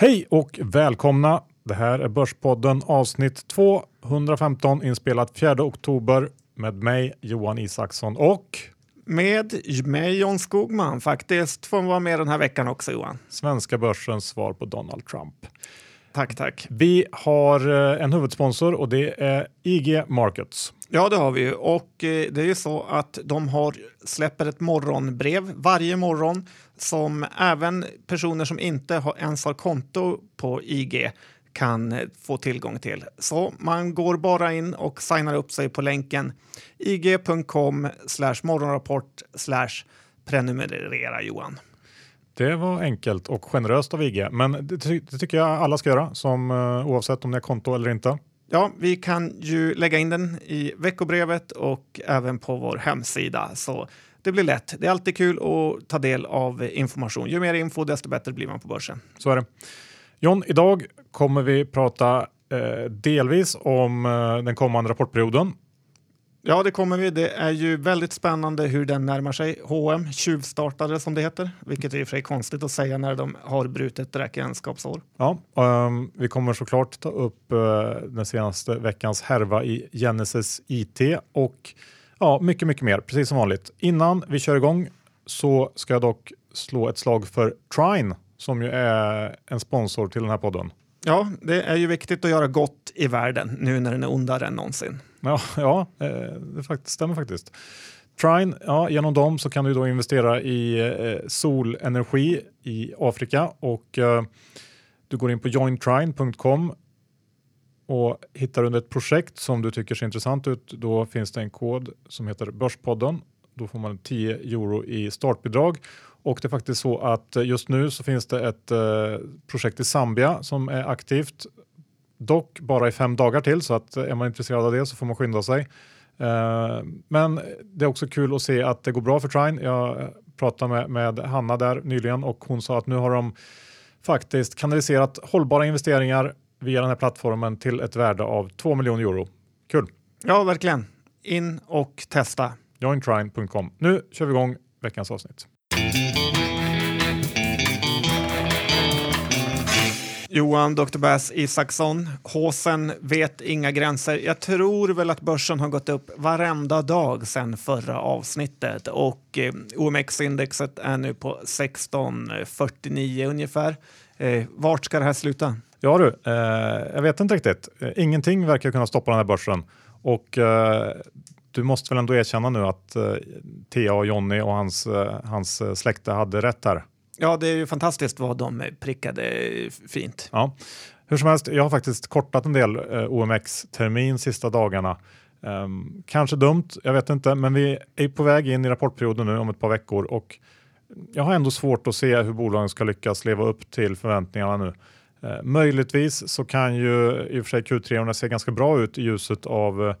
Hej och välkomna! Det här är Börspodden avsnitt 215 inspelat 4 oktober med mig Johan Isaksson och med mig John Skogman faktiskt. Får vara med den här veckan också Johan. Svenska börsens svar på Donald Trump. Tack, tack. Vi har eh, en huvudsponsor och det är IG Markets. Ja, det har vi ju. Och eh, det är ju så att de har, släpper ett morgonbrev varje morgon som även personer som inte har, ens har konto på IG kan eh, få tillgång till. Så man går bara in och signar upp sig på länken ig.com morgonrapport prenumerera Johan. Det var enkelt och generöst av IG, men det, ty det tycker jag alla ska göra som, uh, oavsett om det är konto eller inte. Ja, vi kan ju lägga in den i veckobrevet och även på vår hemsida. Så det blir lätt. Det är alltid kul att ta del av information. Ju mer info, desto bättre blir man på börsen. Så är det. John, idag kommer vi prata eh, delvis om eh, den kommande rapportperioden. Ja, det kommer vi. Det är ju väldigt spännande hur den närmar sig. H&M tjuvstartade som det heter, vilket är i och för sig konstigt att säga när de har brutit räkenskapsår. Ja, um, vi kommer såklart ta upp uh, den senaste veckans härva i Genesis IT och ja, mycket, mycket mer, precis som vanligt. Innan vi kör igång så ska jag dock slå ett slag för Trine som ju är en sponsor till den här podden. Ja, det är ju viktigt att göra gott i världen nu när den är ondare än någonsin. Ja, ja eh, det stämmer faktiskt. Trine, ja, genom dem så kan du då investera i eh, solenergi i Afrika och eh, du går in på jointrine.com och hittar du ett projekt som du tycker ser intressant ut. Då finns det en kod som heter Börspodden. Då får man 10 euro i startbidrag och det är faktiskt så att eh, just nu så finns det ett eh, projekt i Zambia som är aktivt Dock bara i fem dagar till så att eh, är man intresserad av det så får man skynda sig. Eh, men det är också kul att se att det går bra för Trine. Jag pratade med, med Hanna där nyligen och hon sa att nu har de faktiskt kanaliserat hållbara investeringar via den här plattformen till ett värde av 2 miljoner euro. Kul! Ja, verkligen. In och testa. Jointrine.com. Nu kör vi igång veckans avsnitt. Johan Dr. Bass Isaksson, Håsen vet inga gränser. Jag tror väl att börsen har gått upp varenda dag sedan förra avsnittet och eh, OMX-indexet är nu på 1649 ungefär. Eh, vart ska det här sluta? Ja du, eh, jag vet inte riktigt. Eh, ingenting verkar kunna stoppa den här börsen och eh, du måste väl ändå erkänna nu att eh, Thea och Jonny och hans, eh, hans släkte hade rätt här. Ja, det är ju fantastiskt vad de prickade fint. Ja, hur som helst, jag har faktiskt kortat en del eh, OMX-termin sista dagarna. Um, kanske dumt, jag vet inte, men vi är på väg in i rapportperioden nu om ett par veckor och jag har ändå svårt att se hur bolagen ska lyckas leva upp till förväntningarna nu. Eh, möjligtvis så kan ju i och för sig Q3 se ganska bra ut i ljuset av eh,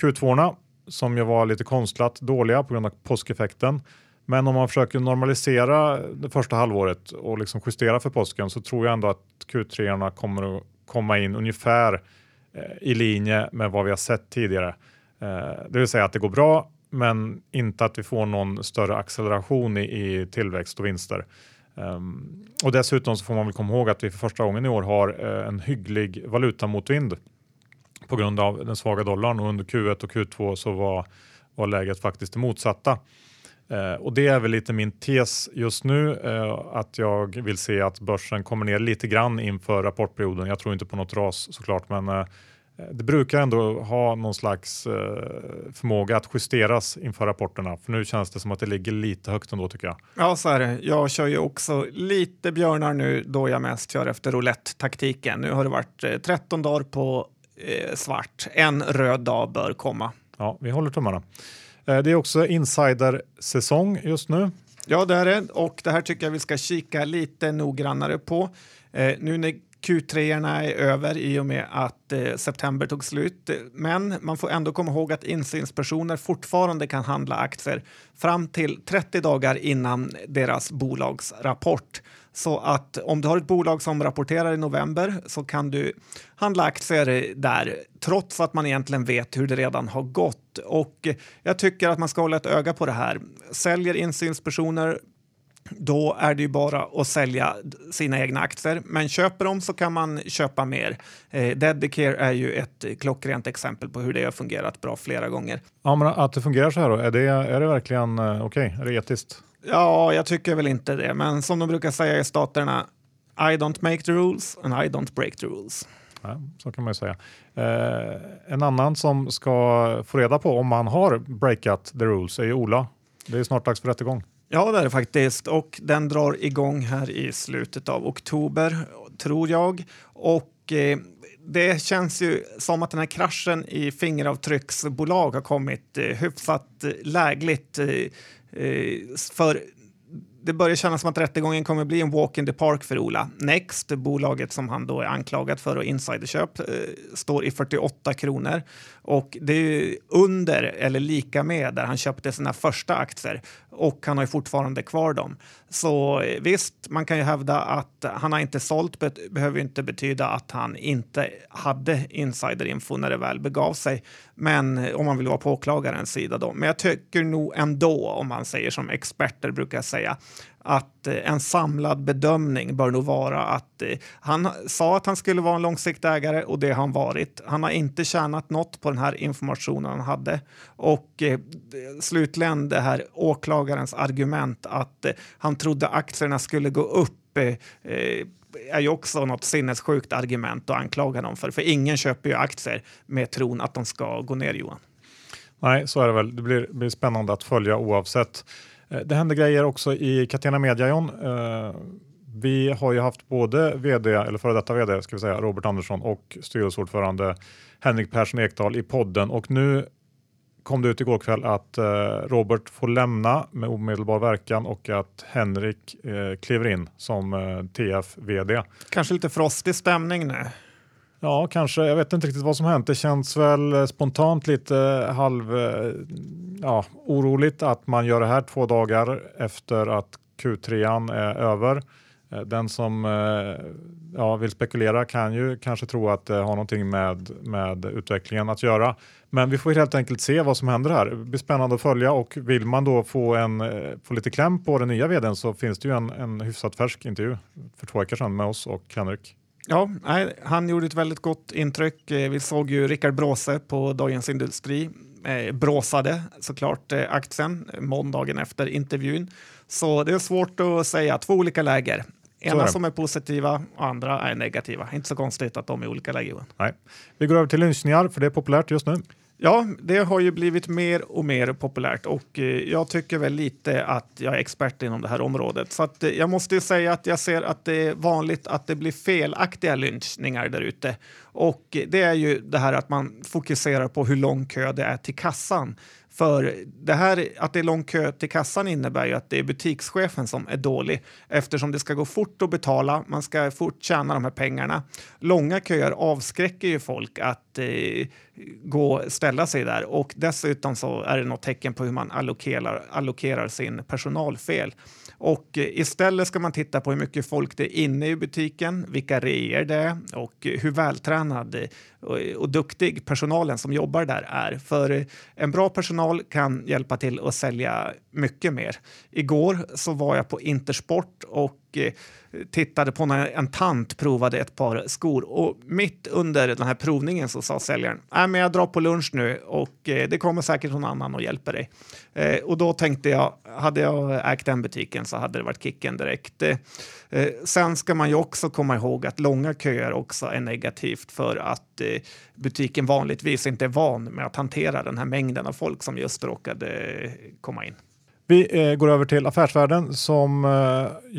Q2 som ju var lite konstlat dåliga på grund av påskeffekten. Men om man försöker normalisera det första halvåret och liksom justera för påsken så tror jag ändå att Q3 kommer att komma in ungefär eh, i linje med vad vi har sett tidigare. Det vill säga att det går bra, men inte att vi får någon större acceleration i tillväxt och vinster. Um, och dessutom så får man väl komma ihåg att vi för första gången i år har uh, en hygglig valutamotvind på grund av den svaga dollarn och under Q1 och Q2 så var, var läget faktiskt det motsatta. Uh, och det är väl lite min tes just nu uh, att jag vill se att börsen kommer ner lite grann inför rapportperioden. Jag tror inte på något ras såklart, men det brukar ändå ha någon slags förmåga att justeras inför rapporterna. För nu känns det som att det ligger lite högt ändå tycker jag. Ja, så är det. Jag kör ju också lite björnar nu då jag mest kör efter roulette-taktiken. Nu har det varit 13 dagar på svart. En röd dag bör komma. Ja, vi håller tummarna. Eh, det är också insider-säsong just nu. Ja, det är det och det här tycker jag vi ska kika lite noggrannare på. Eh, nu när Q3 är över i och med att eh, september tog slut. Men man får ändå komma ihåg att insynspersoner fortfarande kan handla aktier fram till 30 dagar innan deras bolagsrapport. Så att om du har ett bolag som rapporterar i november så kan du handla aktier där trots att man egentligen vet hur det redan har gått. Och jag tycker att man ska hålla ett öga på det här. Säljer insynspersoner då är det ju bara att sälja sina egna aktier. Men köper de så kan man köpa mer. Eh, Dedicare är ju ett klockrent exempel på hur det har fungerat bra flera gånger. Ja, men att det fungerar så här då, är det, är det verkligen eh, okej? Okay? Är det etiskt? Ja, jag tycker väl inte det. Men som de brukar säga i staterna, I don't make the rules and I don't break the rules. Ja, så kan man ju säga. Eh, en annan som ska få reda på om man har breakat the rules är ju Ola. Det är snart dags för rättegång. Ja, det är det faktiskt. Och den drar igång här i slutet av oktober, tror jag. Och eh, det känns ju som att den här kraschen i fingeravtrycksbolag har kommit eh, hyfsat eh, lägligt. Eh, eh, för det börjar kännas som att rättegången kommer bli en walk in the park för Ola. Next, bolaget som han då är anklagad för och insiderköp, eh, står i 48 kronor. Och det är under eller lika med där han köpte sina första aktier och han har ju fortfarande kvar dem. Så eh, visst, man kan ju hävda att han har inte sålt, be behöver inte betyda att han inte hade insiderinfo när det väl begav sig. Men eh, om man vill vara på åklagarens sida då. Men jag tycker nog ändå, om man säger som experter brukar säga, att eh, en samlad bedömning bör nog vara att eh, han sa att han skulle vara en långsiktig ägare och det har han varit. Han har inte tjänat något på den här informationen han hade. Och eh, slutligen det här åklagarens argument att han trodde aktierna skulle gå upp är ju också något sinnessjukt argument att anklaga dem för. För ingen köper ju aktier med tron att de ska gå ner, Johan. Nej, så är det väl. Det blir, blir spännande att följa oavsett. Eh, det händer grejer också i Catena Media John. Eh, vi har ju haft både vd, eller före detta vd, ska vi säga, Robert Andersson och styrelseordförande Henrik Persson Ekdal i podden och nu kom det ut igår kväll att eh, Robert får lämna med omedelbar verkan och att Henrik kliver in som TF-vd. Kanske lite frostig stämning nu. Ja, kanske. Jag vet inte riktigt vad som hänt. Det känns väl eh, spontant lite eh, halv eh, ja, oroligt att man gör det här två dagar efter att Q3 är över. Den som ja, vill spekulera kan ju kanske tro att det har någonting med, med utvecklingen att göra. Men vi får helt enkelt se vad som händer här. Det blir spännande att följa och vill man då få, en, få lite kläm på den nya vdn så finns det ju en, en hyfsat färsk intervju för två veckor sedan med oss och Henrik. Ja, han gjorde ett väldigt gott intryck. Vi såg ju Rickard Bråse på Dagens Industri eh, bråsade såklart eh, aktien måndagen efter intervjun. Så det är svårt att säga, två olika läger. Ena som är positiva och andra är negativa. Inte så konstigt att de är olika läger. Nej. Vi går över till lynchningar för det är populärt just nu. Ja, det har ju blivit mer och mer populärt och eh, jag tycker väl lite att jag är expert inom det här området. Så att, eh, jag måste ju säga att jag ser att det är vanligt att det blir felaktiga lynchningar där ute. Och det är ju det här att man fokuserar på hur lång kö det är till kassan. För det här att det är lång kö till kassan innebär ju att det är butikschefen som är dålig eftersom det ska gå fort att betala, man ska fort tjäna de här pengarna. Långa köer avskräcker ju folk att eh, gå ställa sig där och dessutom så är det något tecken på hur man allokerar, allokerar sin personal fel. Och istället ska man titta på hur mycket folk det är inne i butiken, vilka reor det är och hur vältränad och, duktig personalen som jobbar där är. För en bra personal kan hjälpa till att sälja mycket mer. Igår så var jag på Intersport och tittade på när en tant provade ett par skor och mitt under den här provningen så sa säljaren äh, men jag drar på lunch nu och eh, det kommer säkert någon annan och hjälper dig. Eh, och då tänkte jag, hade jag ägt den butiken så hade det varit kicken direkt. Eh, eh sen ska man ju också komma ihåg att långa köer också är negativt för att eh, butiken vanligtvis inte är van med att hantera den här mängden av folk som just råkade eh, komma in. Vi eh, går över till Affärsvärlden som eh,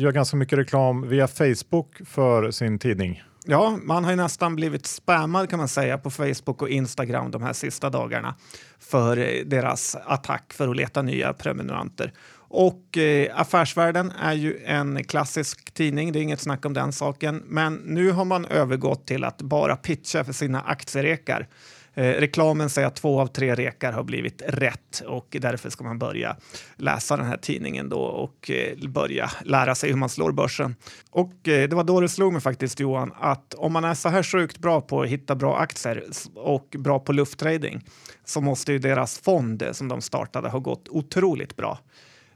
gör ganska mycket reklam via Facebook för sin tidning. Ja, man har ju nästan blivit spammad kan man säga på Facebook och Instagram de här sista dagarna för eh, deras attack för att leta nya prenumeranter. Och eh, Affärsvärlden är ju en klassisk tidning, det är inget snack om den saken. Men nu har man övergått till att bara pitcha för sina aktierekar. Eh, reklamen säger att två av tre rekar har blivit rätt och därför ska man börja läsa den här tidningen då och eh, börja lära sig hur man slår börsen. Och eh, det var då det slog mig faktiskt Johan att om man är så här sjukt bra på att hitta bra aktier och bra på lufttrading så måste ju deras fond som de startade ha gått otroligt bra.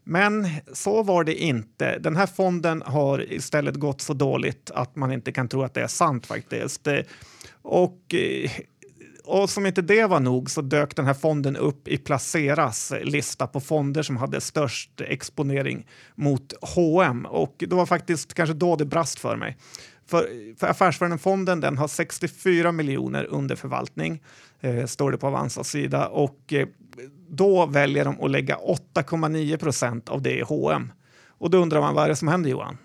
Men så var det inte. Den här fonden har istället gått så dåligt att man inte kan tro att det är sant faktiskt. Eh, och eh, och som inte det var nog så dök den här fonden upp i Placeras lista på fonder som hade störst exponering mot H&M och det var faktiskt kanske då det brast för mig. För, för Affärsvärlden-fonden den har 64 miljoner under förvaltning, eh, står det på Avanzas sida. Och eh, då väljer de att lägga 8,9 procent av det i H&M. Och då undrar man vad är det som händer Johan?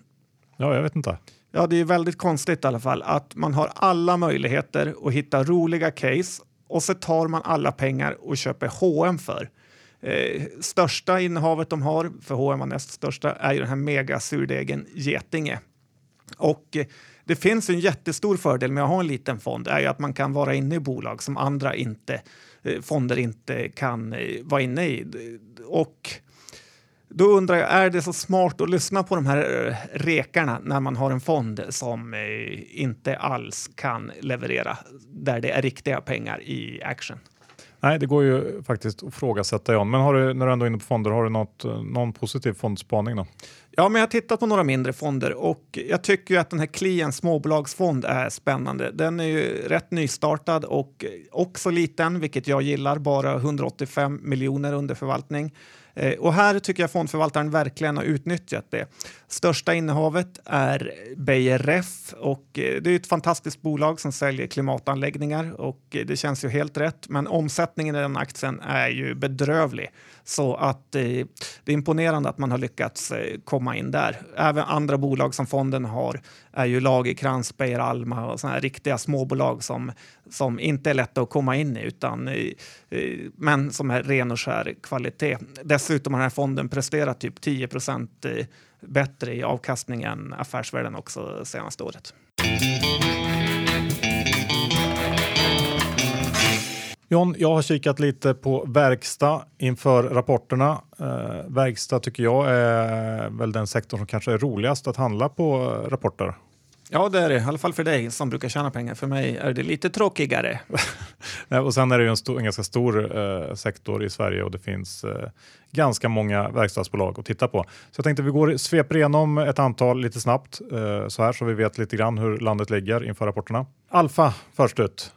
Ja, jag vet inte. Ja, det är väldigt konstigt i alla fall att man har alla möjligheter att hitta roliga case och så tar man alla pengar och köper H&M för. Eh, största innehavet de har, för H&M var näst största, är ju den här megasurdegen Getinge. Och eh, det finns en jättestor fördel med att ha en liten fond, är ju att man kan vara inne i bolag som andra inte, eh, fonder inte kan eh, vara inne i. Och då undrar jag, är det så smart att lyssna på de här eh, rekarna när man har en fond som eh, inte alls kan leverera där det är riktiga pengar i action? Nej, det går ju faktiskt att frågasätta John. Men har du, när du ändå är inne på fonder, har du något, någon positiv fondspaning då? Ja, men jag har tittat på några mindre fonder och jag tycker att den här Klien småbolagsfond är spännande. Den är ju rätt nystartad och också liten, vilket jag gillar, bara 185 miljoner under förvaltning. Eh, och här tycker jag fondförvaltaren verkligen har utnyttjat det. Största innehavet är Beijer Ref och eh, det är ett fantastiskt bolag som säljer klimatanläggningar och eh, det känns ju helt rätt. Men omsättningen i den aktien är ju bedrövlig så att det är imponerande att man har lyckats komma in där. Även andra bolag som fonden har är ju Lagercrantz, Beijer Alma och sådana här riktiga småbolag som, som inte är lätta att komma in i utan men som är ren och skär kvalitet. Dessutom har den här fonden presterat typ 10 procent bättre i avkastning än affärsvärlden också senaste året. John, jag har kikat lite på verkstad inför rapporterna. Eh, verkstad tycker jag är väl den sektor som kanske är roligast att handla på rapporter. Ja, det är det. I alla fall för dig som brukar tjäna pengar. För mig är det lite tråkigare. och sen är det ju en, stor, en ganska stor eh, sektor i Sverige och det finns eh, ganska många verkstadsbolag att titta på. Så jag tänkte vi går sveper igenom ett antal lite snabbt eh, så här så vi vet lite grann hur landet ligger inför rapporterna. Alfa först ut.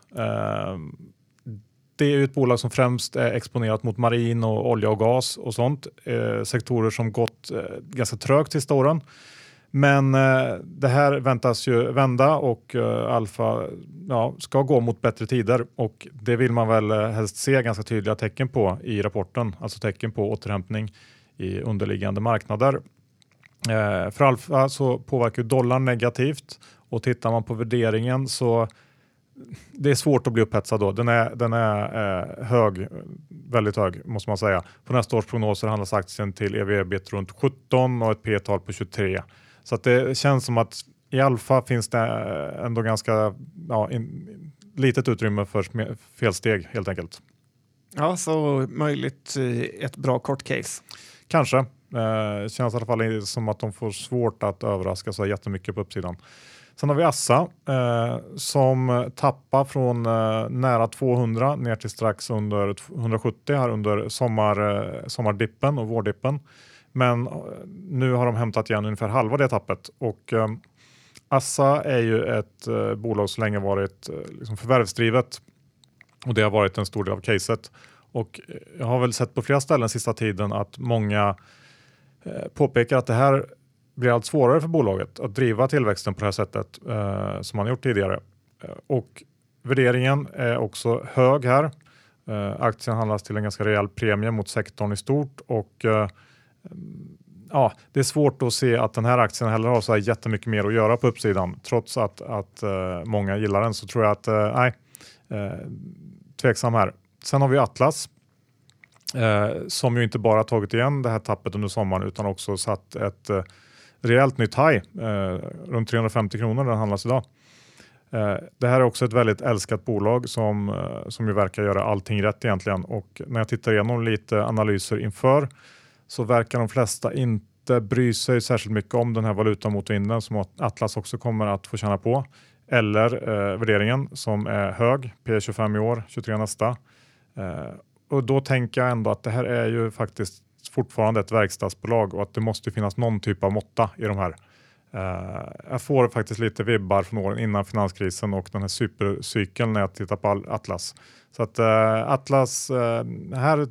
Det är ju ett bolag som främst är exponerat mot marin och olja och gas och sånt. Eh, sektorer som gått eh, ganska trögt sista åren. Men eh, det här väntas ju vända och eh, Alfa ja, ska gå mot bättre tider och det vill man väl eh, helst se ganska tydliga tecken på i rapporten, alltså tecken på återhämtning i underliggande marknader. Eh, för Alfa så påverkar dollarn negativt och tittar man på värderingen så det är svårt att bli upphetsad då. Den är, den är eh, hög, väldigt hög måste man säga. På nästa års prognoser handlas aktien till ev-ebit runt 17 och ett P-tal på 23. Så det känns som att i Alfa finns det ändå ganska ja, in, litet utrymme för felsteg helt enkelt. Ja, så möjligt ett bra kort case. Kanske. Eh, känns i alla fall som att de får svårt att överraska så jättemycket på uppsidan. Sen har vi Assa eh, som tappar från eh, nära 200 ner till strax under 170 här under sommar, eh, sommardippen och vårdippen. Men eh, nu har de hämtat igen ungefär halva det tappet och eh, Assa är ju ett eh, bolag som länge varit eh, liksom förvärvsdrivet och det har varit en stor del av caset. Och eh, jag har väl sett på flera ställen sista tiden att många eh, påpekar att det här blir allt svårare för bolaget att driva tillväxten på det här sättet eh, som man gjort tidigare. Eh, och värderingen är också hög här. Eh, aktien handlas till en ganska rejäl premie mot sektorn i stort och eh, mm, ja, det är svårt att se att den här aktien heller har så här jättemycket mer att göra på uppsidan. Trots att, att många gillar den så tror jag att, nej, tveksam här. Sen har vi Atlas som ju inte bara tagit igen det här tappet under sommaren utan också satt ett rejält nytt high, eh, runt 350 kronor den handlas idag. Eh, det här är också ett väldigt älskat bolag som, eh, som ju verkar göra allting rätt egentligen och när jag tittar igenom lite analyser inför så verkar de flesta inte bry sig särskilt mycket om den här valutamotorvinden som Atlas också kommer att få känna på. Eller eh, värderingen som är hög, P25 i år, 23 nästa. Eh, och då tänker jag ändå att det här är ju faktiskt fortfarande ett verkstadsbolag och att det måste finnas någon typ av måtta i de här. Uh, jag får faktiskt lite vibbar från åren innan finanskrisen och den här supercykeln när jag tittar på Atlas. Så att uh, Atlas, uh, här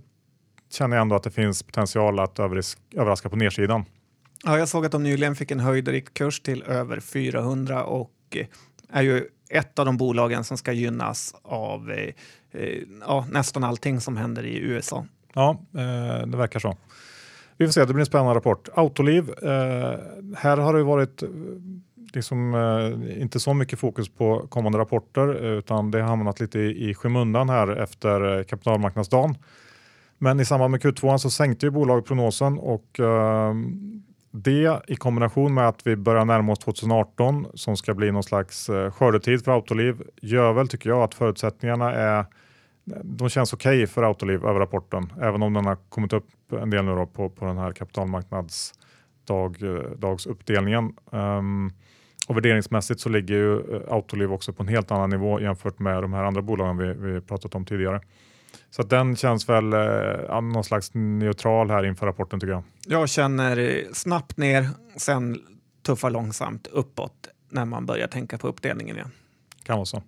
känner jag ändå att det finns potential att överraska på nedsidan. Ja, jag såg att de nyligen fick en höjd riktkurs till över 400 och är ju ett av de bolagen som ska gynnas av eh, ja, nästan allting som händer i USA. Ja, eh, det verkar så. Vi får se, det blir en spännande rapport. Autoliv, eh, här har det varit eh, liksom, eh, inte så mycket fokus på kommande rapporter utan det har hamnat lite i, i skymundan här efter kapitalmarknadsdagen. Men i samband med Q2 så sänkte ju bolaget prognosen och det i kombination med att vi börjar närma oss 2018 som ska bli någon slags eh, skördetid för Autoliv gör väl tycker jag att förutsättningarna är de känns okej okay för Autoliv över rapporten, även om den har kommit upp en del nu på, på den här kapitalmarknadsdagsuppdelningen. Um, och värderingsmässigt så ligger ju eh, Autoliv också på en helt annan nivå jämfört med de här andra bolagen vi, vi pratat om tidigare. Så den känns väl eh, någon slags neutral här inför rapporten tycker jag. Jag känner snabbt ner, sen tuffar långsamt uppåt när man börjar tänka på uppdelningen igen. Kan vara så.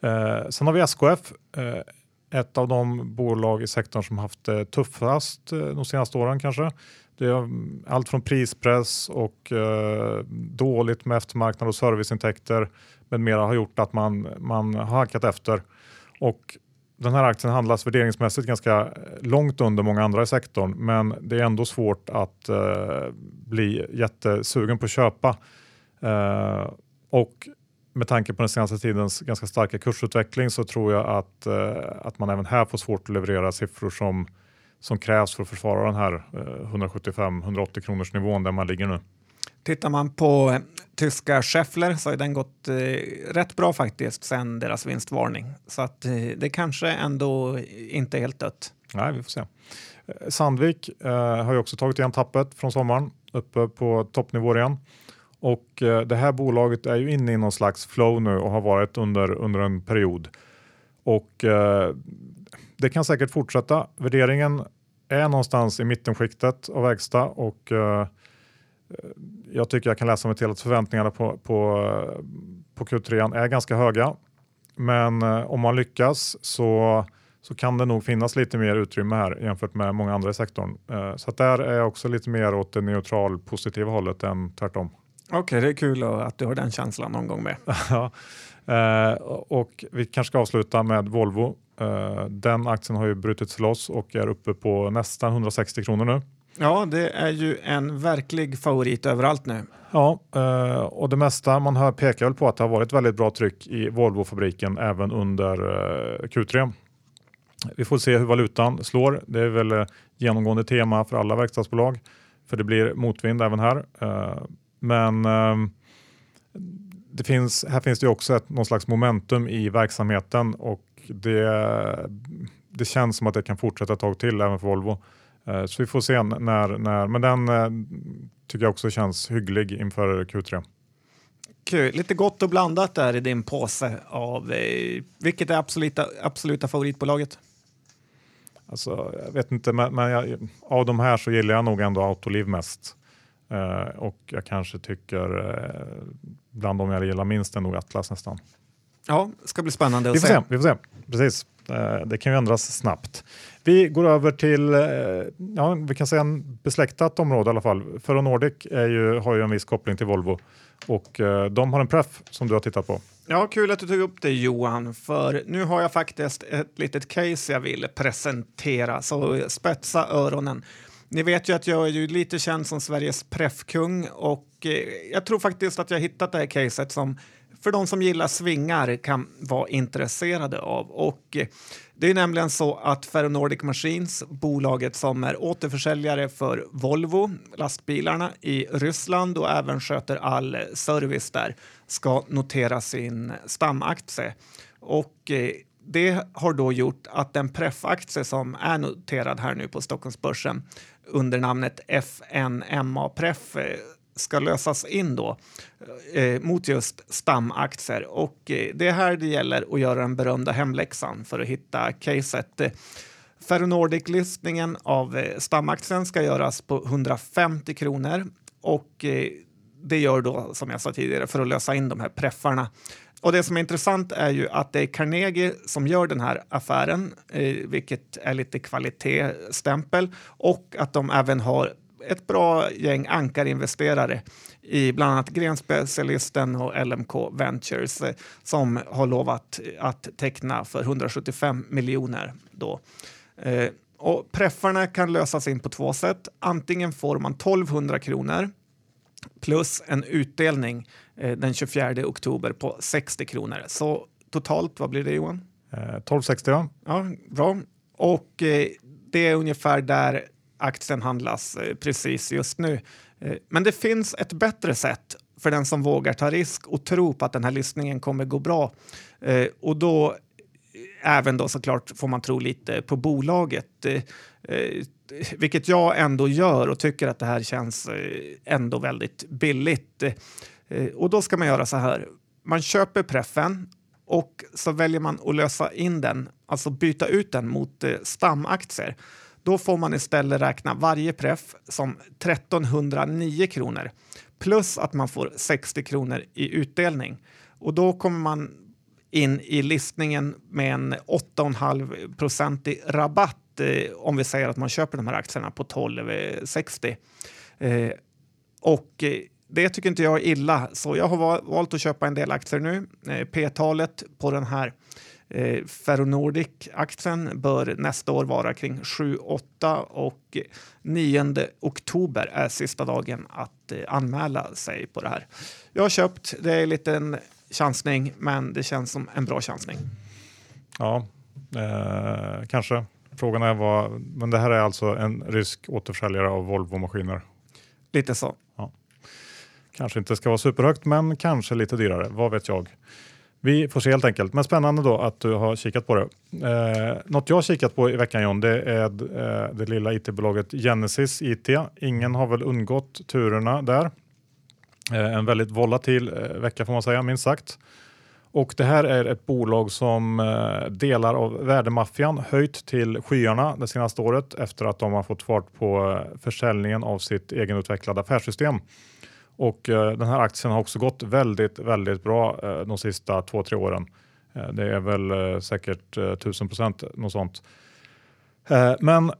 Eh, sen har vi SKF, eh, ett av de bolag i sektorn som haft det tuffast eh, de senaste åren kanske. Det är mm, allt från prispress och eh, dåligt med eftermarknad och serviceintäkter med mera har gjort att man, man har hackat efter. Och den här aktien handlas värderingsmässigt ganska eh, långt under många andra i sektorn, men det är ändå svårt att eh, bli jättesugen på att köpa. Eh, och med tanke på den senaste tidens ganska starka kursutveckling så tror jag att, uh, att man även här får svårt att leverera siffror som, som krävs för att försvara den här 175-180 kronors nivån där man ligger nu. Tittar man på eh, tyska Scheffler så har den gått eh, rätt bra faktiskt sen deras vinstvarning. Så att eh, det kanske ändå inte är helt dött. Nej, vi får se. Eh, Sandvik eh, har ju också tagit igen tappet från sommaren uppe på toppnivå igen. Och eh, det här bolaget är ju inne i någon slags flow nu och har varit under, under en period. Och eh, det kan säkert fortsätta. Värderingen är någonstans i mittenskiktet av verkstad och eh, eh, jag tycker jag kan läsa mig till att förväntningarna på, på, på Q3 är ganska höga. Men eh, om man lyckas så, så kan det nog finnas lite mer utrymme här jämfört med många andra i sektorn. Så så där är jag också lite mer åt det neutral positiva hållet än tvärtom. Okej, okay, det är kul att du har den känslan någon gång med. ja, eh, och vi kanske ska avsluta med Volvo. Den aktien har ju brutits loss och är uppe på nästan 160 kronor nu. Ja, det är ju en verklig favorit överallt nu. Ja, eh, och det mesta man hör pekar väl på att det har varit väldigt bra tryck i Volvo-fabriken även under eh, Q3. Vi får se hur valutan slår. Det är väl eh, genomgående tema för alla verkstadsbolag, för det blir motvind även här. Men ehm, det finns, här finns det också ett, någon slags momentum i verksamheten och det, det känns som att det kan fortsätta ett tag till även för Volvo. Eh, så vi får se när, när men den eh, tycker jag också känns hygglig inför Q3. Kul. Lite gott och blandat där i din påse av eh, vilket är absoluta, absoluta favoritbolaget? Alltså, jag vet inte, men, men jag, av de här så gillar jag nog ändå Autoliv mest. Eh, och jag kanske tycker eh, bland de jag gillar minst är nog Atlas nästan. Ja, det ska bli spännande att vi får se. se. Vi får se. Precis. Eh, det kan ju ändras snabbt. Vi går över till, ja, vi kan säga en besläktat område i alla fall. Ferronordic är ju, har ju en viss koppling till Volvo och de har en pref som du har tittat på. Ja, kul att du tog upp det Johan, för nu har jag faktiskt ett litet case jag vill presentera, så spetsa öronen. Ni vet ju att jag är ju lite känd som Sveriges preffkung och eh, jag tror faktiskt att jag hittat det här caset som för de som gillar svingar kan vara intresserade av. Och eh, det är nämligen så att Ferronordic Machines, bolaget som är återförsäljare för Volvo, lastbilarna i Ryssland och även sköter all service där, ska notera sin stamaktie. Och eh, det har då gjort att den preffaktie som är noterad här nu på Stockholmsbörsen under namnet FNMA-preff eh, ska lösas in då eh, mot just stamaktier. Och eh, det är här det gäller att göra den berömda hemläxan för att hitta caset. Ferronordic-listningen av eh, stamaktien ska göras på 150 kronor och eh, det gör då, som jag sa tidigare, för att lösa in de här preffarna. Och det som är intressant är ju att det är Carnegie som gör den här affären, eh, vilket är lite kvalitetsstämpel, och att de även har ett bra gäng ankarinvesterare i bland annat Grenspecialisten och LMK Ventures eh, som har lovat att teckna för 175 miljoner. Då. Eh, och preffarna kan lösas in på två sätt. Antingen får man 1200 kronor plus en utdelning den 24 oktober på 60 kronor. Så totalt, vad blir det Johan? Eh, 1260 ja. Ja, bra. Och eh, det är ungefär där aktien handlas eh, precis just nu. Eh, men det finns ett bättre sätt för den som vågar ta risk och tro på att den här listningen kommer gå bra. Eh, och då även då såklart får man tro lite på bolaget. Vilket jag ändå gör och tycker att det här känns ändå väldigt billigt. Eh, och då ska man göra så här. Man köper preffen och så väljer man att lösa in den, alltså byta ut den mot eh, stamaktier. Då får man istället räkna varje preff som 1309 kronor plus att man får 60 kronor i utdelning. Och då kommer man in i listningen med en 8,5 procentig rabatt eh, om vi säger att man köper de här aktierna på 12,60. Eh, eh, och eh, det tycker inte jag är illa, så jag har valt att köpa en del aktier nu. Eh, P-talet på den här Eh, Ferronordic-aktien bör nästa år vara kring 7-8 och 9 oktober är sista dagen att eh, anmäla sig på det här. Jag har köpt, det är en liten chansning, men det känns som en bra chansning. Ja, eh, kanske. Frågan är vad, men det här är alltså en rysk återförsäljare av Volvo-maskiner? Lite så. Kanske inte ska vara superhögt, men kanske lite dyrare. Vad vet jag? Vi får se helt enkelt. Men spännande då att du har kikat på det. Eh, något jag har kikat på i veckan John, det är eh, det lilla it-bolaget Genesis IT. Ingen har väl undgått turerna där. Eh, en väldigt volatil eh, vecka får man säga, minst sagt. Och det här är ett bolag som eh, delar av värdemaffian höjt till skyarna det senaste året efter att de har fått fart på eh, försäljningen av sitt egenutvecklade affärssystem. Och eh, den här aktien har också gått väldigt, väldigt bra eh, de sista två, tre åren. Eh, det är väl säkert 1000 procent, något sånt. Men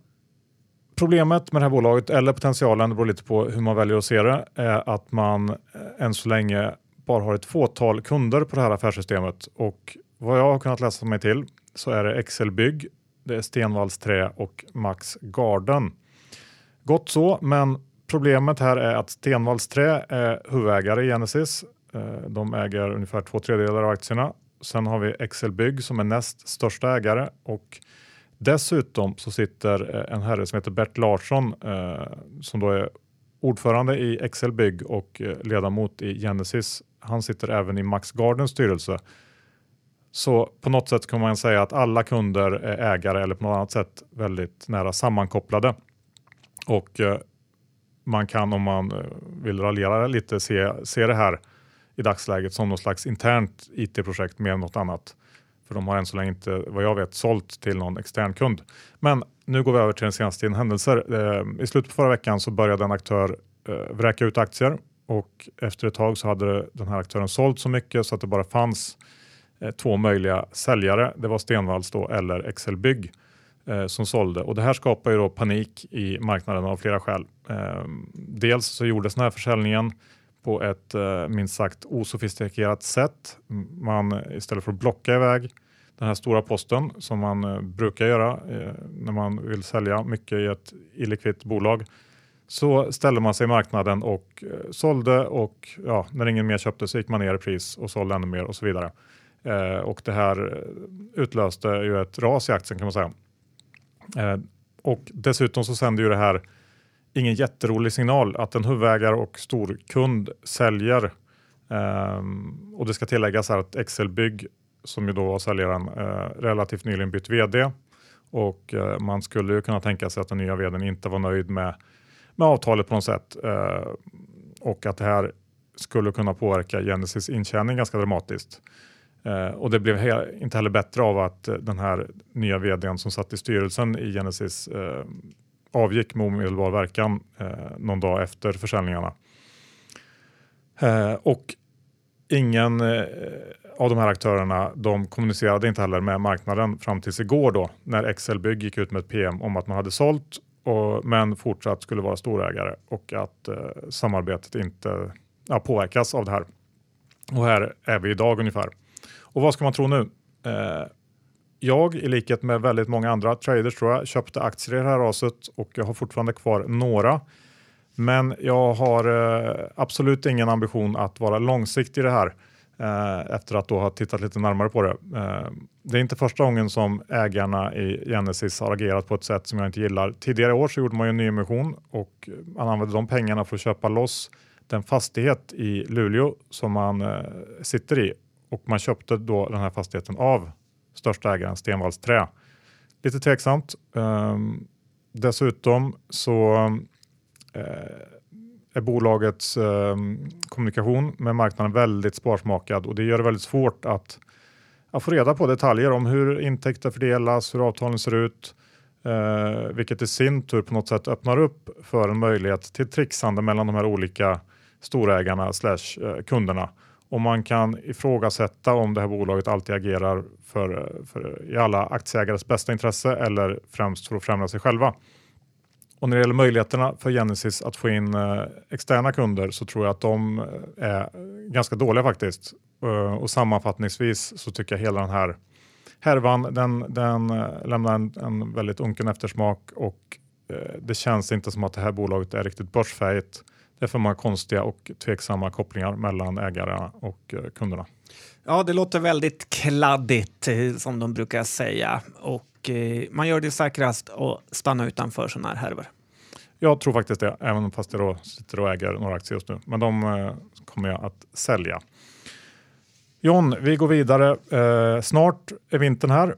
problemet med det här bolaget, eller potentialen, det beror lite på hur man väljer att se det, är att man än så länge bara har ett fåtal kunder på det här affärssystemet. Och vad jag har kunnat läsa mig till så är det Excel Bygg, det är Stenvalls Trä och Max Garden. Gott så, men Problemet här är att Stenvalls Trä är huvudägare i Genesis. Eh, de äger ungefär två tredjedelar av aktierna. Sen har vi Excel Bygg som är näst största ägare och dessutom så sitter eh, en herre som heter Bert Larsson eh, som då är ordförande i Excel Bygg och ledamot i Genesis. Han sitter även i Max Gardens styrelse. Så på något sätt kan man säga att alla kunder är ägare eller på något annat sätt väldigt nära sammankopplade. Och man kan om man eh, vill raljera lite se, se det här i dagsläget som något slags internt IT-projekt mer än något annat. För de har än så länge inte, vad jag vet, sålt till någon extern kund. Men nu går vi över till den senaste tiden händelser. Eh, I slutet på förra veckan så började en aktör eh, vräka ut aktier och efter ett tag så hade den här aktören sålt så mycket så att det bara fanns eh, två möjliga säljare. Det var Stenvalls då eller Excel Bygg eh, som sålde och det här skapar ju då panik i marknaden av flera skäl. Eh, dels så gjordes den här försäljningen på ett eh, minst sagt osofistikerat sätt. Man istället för att blocka iväg den här stora posten som man eh, brukar göra eh, när man vill sälja mycket i ett illikvitt bolag så ställde man sig i marknaden och eh, sålde och ja, när ingen mer köpte så gick man ner i pris och sålde ännu mer och så vidare. Eh, och det här eh, utlöste ju ett ras i aktien kan man säga. Eh, och dessutom så sänder ju det här ingen jätterolig signal att en huvudägare och storkund säljer. Um, och det ska tilläggas här att Excel Bygg som ju då var säljaren uh, relativt nyligen bytt vd och uh, man skulle ju kunna tänka sig att den nya vdn inte var nöjd med, med avtalet på något sätt uh, och att det här skulle kunna påverka Genesis intjäning ganska dramatiskt. Eh, och det blev he inte heller bättre av att eh, den här nya vdn som satt i styrelsen i Genesis eh, avgick med omedelbar verkan eh, någon dag efter försäljningarna. Eh, och ingen eh, av de här aktörerna de kommunicerade inte heller med marknaden fram tills igår då när Excelbygg gick ut med ett PM om att man hade sålt och, men fortsatt skulle vara storägare och att eh, samarbetet inte ja, påverkas av det här. Och här är vi idag ungefär. Och vad ska man tro nu? Eh, jag, i likhet med väldigt många andra traders tror jag, köpte aktier i det här raset och jag har fortfarande kvar några. Men jag har eh, absolut ingen ambition att vara långsiktig i det här eh, efter att då ha tittat lite närmare på det. Eh, det är inte första gången som ägarna i Genesis har agerat på ett sätt som jag inte gillar. Tidigare år så gjorde man ju en nyemission och man använde de pengarna för att köpa loss den fastighet i Luleå som man eh, sitter i och man köpte då den här fastigheten av största ägaren Stenvalls Trä. Lite tveksamt. Um, dessutom så uh, är bolagets uh, kommunikation med marknaden väldigt sparsmakad och det gör det väldigt svårt att, att få reda på detaljer om hur intäkter fördelas, hur avtalen ser ut, uh, vilket i sin tur på något sätt öppnar upp för en möjlighet till trixande mellan de här olika storägarna slash eh, kunderna och man kan ifrågasätta om det här bolaget alltid agerar för, för i alla aktieägares bästa intresse eller främst för att främja sig själva. Och när det gäller möjligheterna för Genesis att få in eh, externa kunder så tror jag att de eh, är ganska dåliga faktiskt. Uh, och sammanfattningsvis så tycker jag hela den här härvan den, den uh, lämnar en, en, väldigt unken eftersmak och uh, det känns inte som att det här bolaget är riktigt börsfähigt. Det är för många konstiga och tveksamma kopplingar mellan ägarna och eh, kunderna. Ja, det låter väldigt kladdigt eh, som de brukar säga och eh, man gör det säkrast att stanna utanför sådana här härvor. Jag tror faktiskt det, även fast jag då sitter och äger några aktier just nu. Men de kommer jag att sälja. John, vi går vidare. Eh, snart är vintern här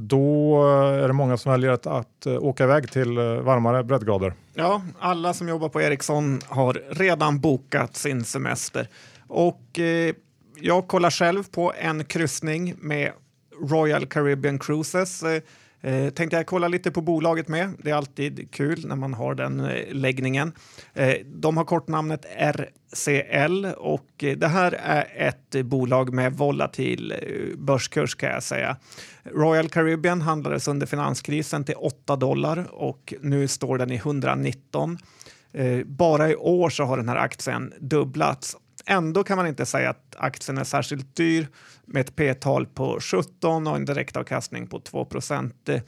då eh, är det många som väljer att, att eh, åka iväg till eh, varmare breddgrader. Ja, alla som jobbar på Ericsson har redan bokat sin semester. Och eh, jag kollar själv på en kryssning med Royal Caribbean Cruises. Eh, Eh, tänkte jag kolla lite på bolaget med. Det är alltid kul när man har den eh, läggningen. Eh, de har kortnamnet RCL och eh, det här är ett bolag med volatil eh, börskurs kan jag säga. Royal Caribbean handlades under finanskrisen till 8 dollar och nu står den i 119. Eh, bara i år så har den här aktien dubblats Ändå kan man inte säga att aktien är särskilt dyr med ett P-tal på 17 och en direktavkastning på 2%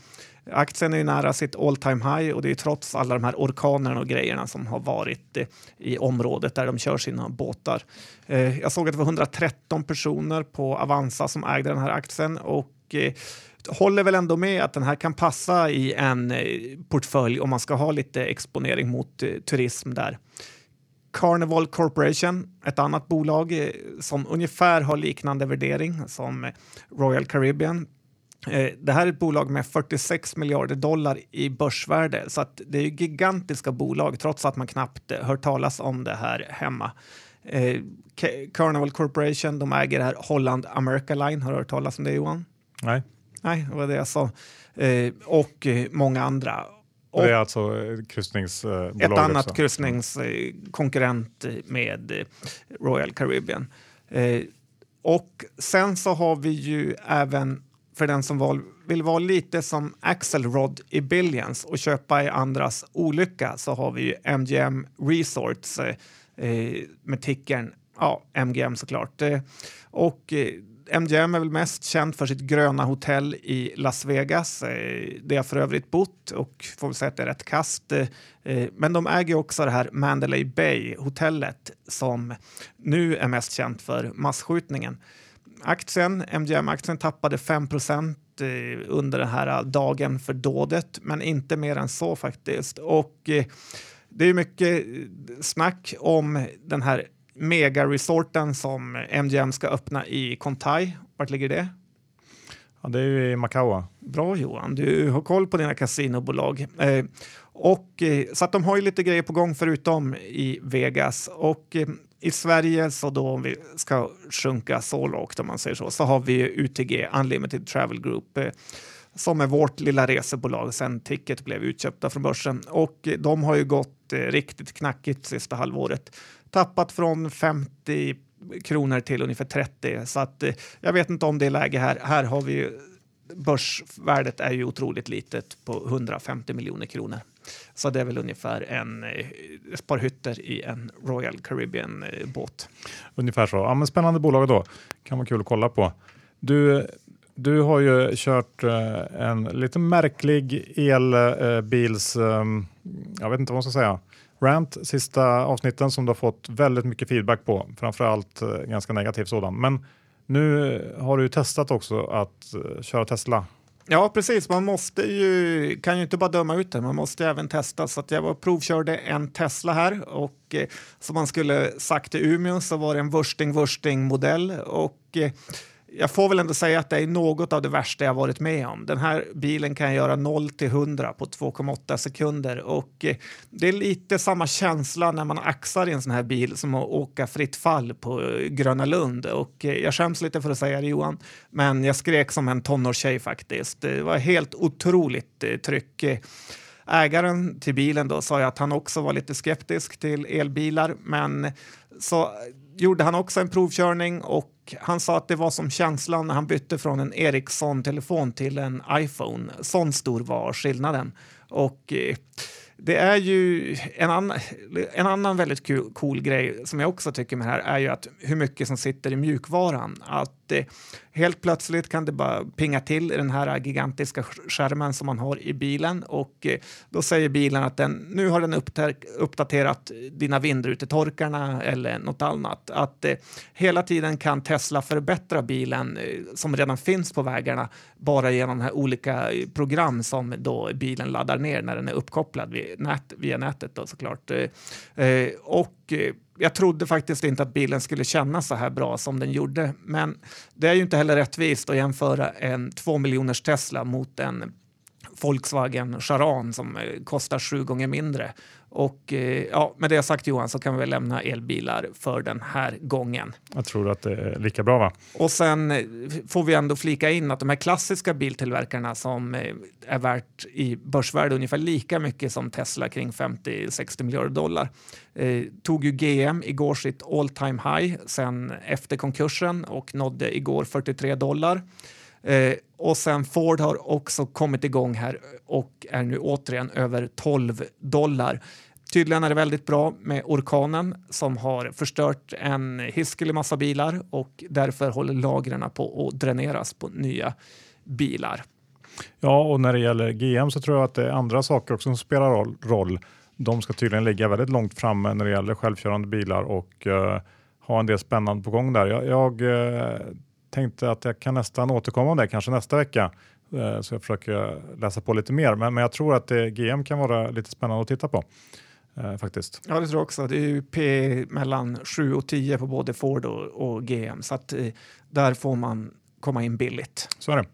Aktien är ju nära sitt all time high och det är trots alla de här orkanerna och grejerna som har varit i området där de kör sina båtar. Eh, jag såg att det var 113 personer på Avanza som ägde den här aktien och eh, håller väl ändå med att den här kan passa i en eh, portfölj om man ska ha lite exponering mot turism där. Carnival Corporation, ett annat bolag eh, som ungefär har liknande värdering som Royal Caribbean. Eh, det här är ett bolag med 46 miljarder dollar i börsvärde så att det är gigantiska bolag trots att man knappt eh, hört talas om det här hemma. Carnival Corporation, de äger det här Holland America Line. Har du hört talas om det Johan? Nej. Nej, det var det jag sa. Och många andra. Och det är alltså kryssningsbolag? Ett annat också. kryssningskonkurrent med Royal Caribbean. Eh, och sen så har vi ju även för den som vill vara lite som Axelrod i Billions och köpa i andras olycka så har vi ju MGM Resorts eh, med tickern ja, MGM såklart. och MGM är väl mest känd för sitt gröna hotell i Las Vegas. Eh, det har för övrigt bott och får väl säga att det är rätt kast. Eh, eh, men de äger också det här Mandalay Bay-hotellet som nu är mest känt för massskjutningen. Aktien, MGM-aktien tappade 5 eh, under den här dagen för dådet, men inte mer än så faktiskt. Och det är mycket snack om den här megaresorten som MGM ska öppna i Kontai. Vart ligger det? Ja, det är ju i Macau. Bra Johan, du har koll på dina kasinobolag. Eh, och, eh, så att de har ju lite grejer på gång förutom i Vegas. Och eh, I Sverige, så då om vi ska sjunka så lågt om man säger så, så har vi UTG, Unlimited Travel Group, eh, som är vårt lilla resebolag sen Ticket blev utköpta från börsen. Och de har ju gått eh, riktigt knackigt sista halvåret. Tappat från 50 kronor till ungefär 30. Så att eh, jag vet inte om det är läge här. Här har vi ju börsvärdet är ju otroligt litet på 150 miljoner kronor. Så det är väl ungefär en, eh, ett par hytter i en Royal Caribbean eh, båt. Ungefär så. Ja, men spännande bolag då. Kan vara kul att kolla på. Du, du har ju kört en lite märklig elbils, jag vet inte vad man ska säga, rant sista avsnitten som du har fått väldigt mycket feedback på, framförallt eh, ganska negativ sådan. Men nu har du testat också att eh, köra Tesla Ja, precis. Man måste ju, kan ju inte bara döma ut det, man måste även testa. Så att jag var provkörde en Tesla här och eh, som man skulle sagt i Umeå så var det en wursting wursting modell och eh, jag får väl ändå säga att det är något av det värsta jag varit med om. Den här bilen kan göra 0 till 100 på 2,8 sekunder och eh, det är lite samma känsla när man axar i en sån här bil som att åka fritt fall på eh, Gröna Lund och eh, jag skäms lite för att säga det Johan, men jag skrek som en tonårstjej faktiskt. Det var helt otroligt tryck. Ägaren till bilen då sa att han också var lite skeptisk till elbilar, men så gjorde han också en provkörning och han sa att det var som känslan när han bytte från en Ericsson-telefon till en iPhone. Sån stor var skillnaden. Och eh, det är ju en, annan, en annan väldigt cool, cool, grej som jag också tycker med det här är ju att hur mycket som sitter i mjukvaran. Att eh, helt plötsligt kan det bara pinga till i den här gigantiska skärmen som man har i bilen och eh, då säger bilen att den, nu har den uppdaterat dina vindrutetorkarna eller något annat. Att eh, hela tiden kan Tesla förbättra bilen eh, som redan finns på vägarna bara genom de här olika eh, program som då bilen laddar ner när den är uppkopplad nät, via nätet då såklart. Eh, och jag trodde faktiskt inte att bilen skulle kännas så här bra som den gjorde. Men det är ju inte heller rättvist att jämföra en 2 miljoners Tesla mot en Volkswagen Charan som eh, kostar sju gånger mindre. Och eh, ja, med det sagt Johan så kan vi väl lämna elbilar för den här gången. Jag tror att det är lika bra va? Och sen eh, får vi ändå flika in att de här klassiska biltillverkarna som är värt i börsvärde ungefär lika mycket som Tesla kring 50-60 miljarder dollar eh, tog ju GM igår sitt all time high sen efter konkursen och nådde igår 43 dollar. Eh, och sen Ford har också kommit igång här och är nu återigen över 12 dollar. Tydligen är det väldigt bra med orkanen som har förstört en hiskelig massa bilar och därför håller lagren på att dräneras på nya bilar. Ja, och när det gäller GM så tror jag att det är andra saker också som spelar roll. De ska tydligen ligga väldigt långt framme när det gäller självkörande bilar och uh, ha en del spännande på gång där. Jag, jag uh, tänkte att jag kan nästan återkomma om det kanske nästa vecka. Eh, så jag försöker läsa på lite mer. Men, men jag tror att det, GM kan vara lite spännande att titta på. Eh, faktiskt. Ja, det tror jag också. Det är ju P mellan 7 och 10 på både Ford och, och GM. Så att, eh, där får man komma in billigt. Så är det.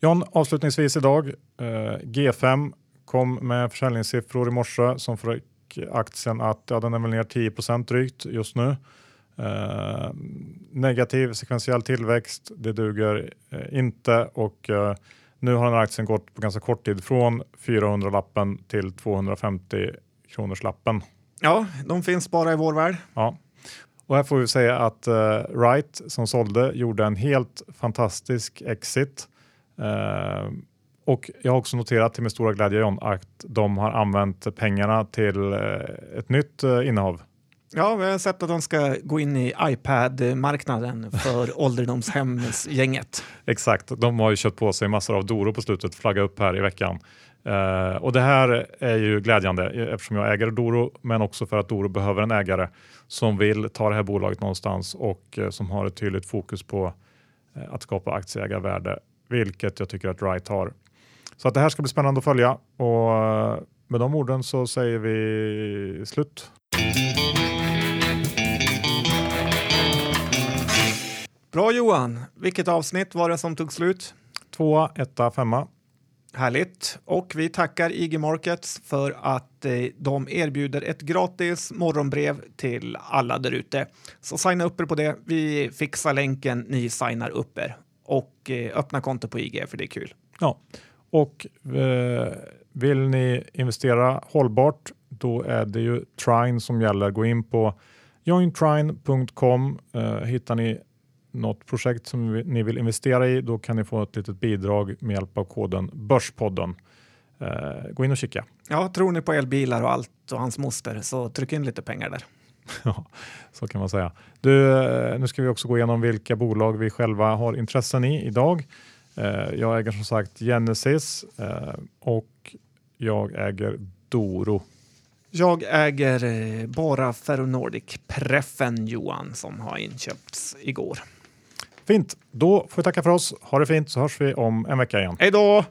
John, avslutningsvis idag. Eh, G5 kom med försäljningssiffror i morse som fick aktien att ja, den är väl ner 10 drygt just nu. Eh, negativ sekventiell tillväxt, det duger eh, inte och eh, nu har den här aktien gått på ganska kort tid från 400-lappen till 250 kronors lappen. Ja, de finns bara i vår värld. Ja. Och här får vi säga att uh, Wright som sålde gjorde en helt fantastisk exit. Uh, och jag har också noterat till min stora glädje John, att de har använt pengarna till ett nytt innehav. Ja, vi har sett att de ska gå in i iPad-marknaden för ålderdomshemsgänget. Exakt, de har ju köpt på sig massor av Doro på slutet, flagga upp här i veckan. Uh, och det här är ju glädjande eftersom jag äger Doro, men också för att Doro behöver en ägare som vill ta det här bolaget någonstans och uh, som har ett tydligt fokus på uh, att skapa aktieägarvärde, vilket jag tycker att Wright har. Så att det här ska bli spännande att följa och med de orden så säger vi slut. Bra Johan! Vilket avsnitt var det som tog slut? Tvåa, etta, femma. Härligt. Och vi tackar IG Markets för att eh, de erbjuder ett gratis morgonbrev till alla där ute. Så signa upp er på det. Vi fixar länken, ni signar upp er och eh, öppna konto på IG för det är kul. Ja, och eh, vill ni investera hållbart, då är det ju Trine som gäller. Gå in på jointrine.com. Eh, hittar ni något projekt som ni vill investera i, då kan ni få ett litet bidrag med hjälp av koden Börspodden. Eh, gå in och kika. Ja, tror ni på elbilar och allt och hans moster så tryck in lite pengar där. Ja, så kan man säga. Du, eh, nu ska vi också gå igenom vilka bolag vi själva har intressen i idag. Eh, jag äger som sagt Genesis eh, och jag äger Doro. Jag äger bara Ferronordic Preffen Johan som har inköpts igår. Fint, då får vi tacka för oss. Ha det fint så hörs vi om en vecka igen. Hej då!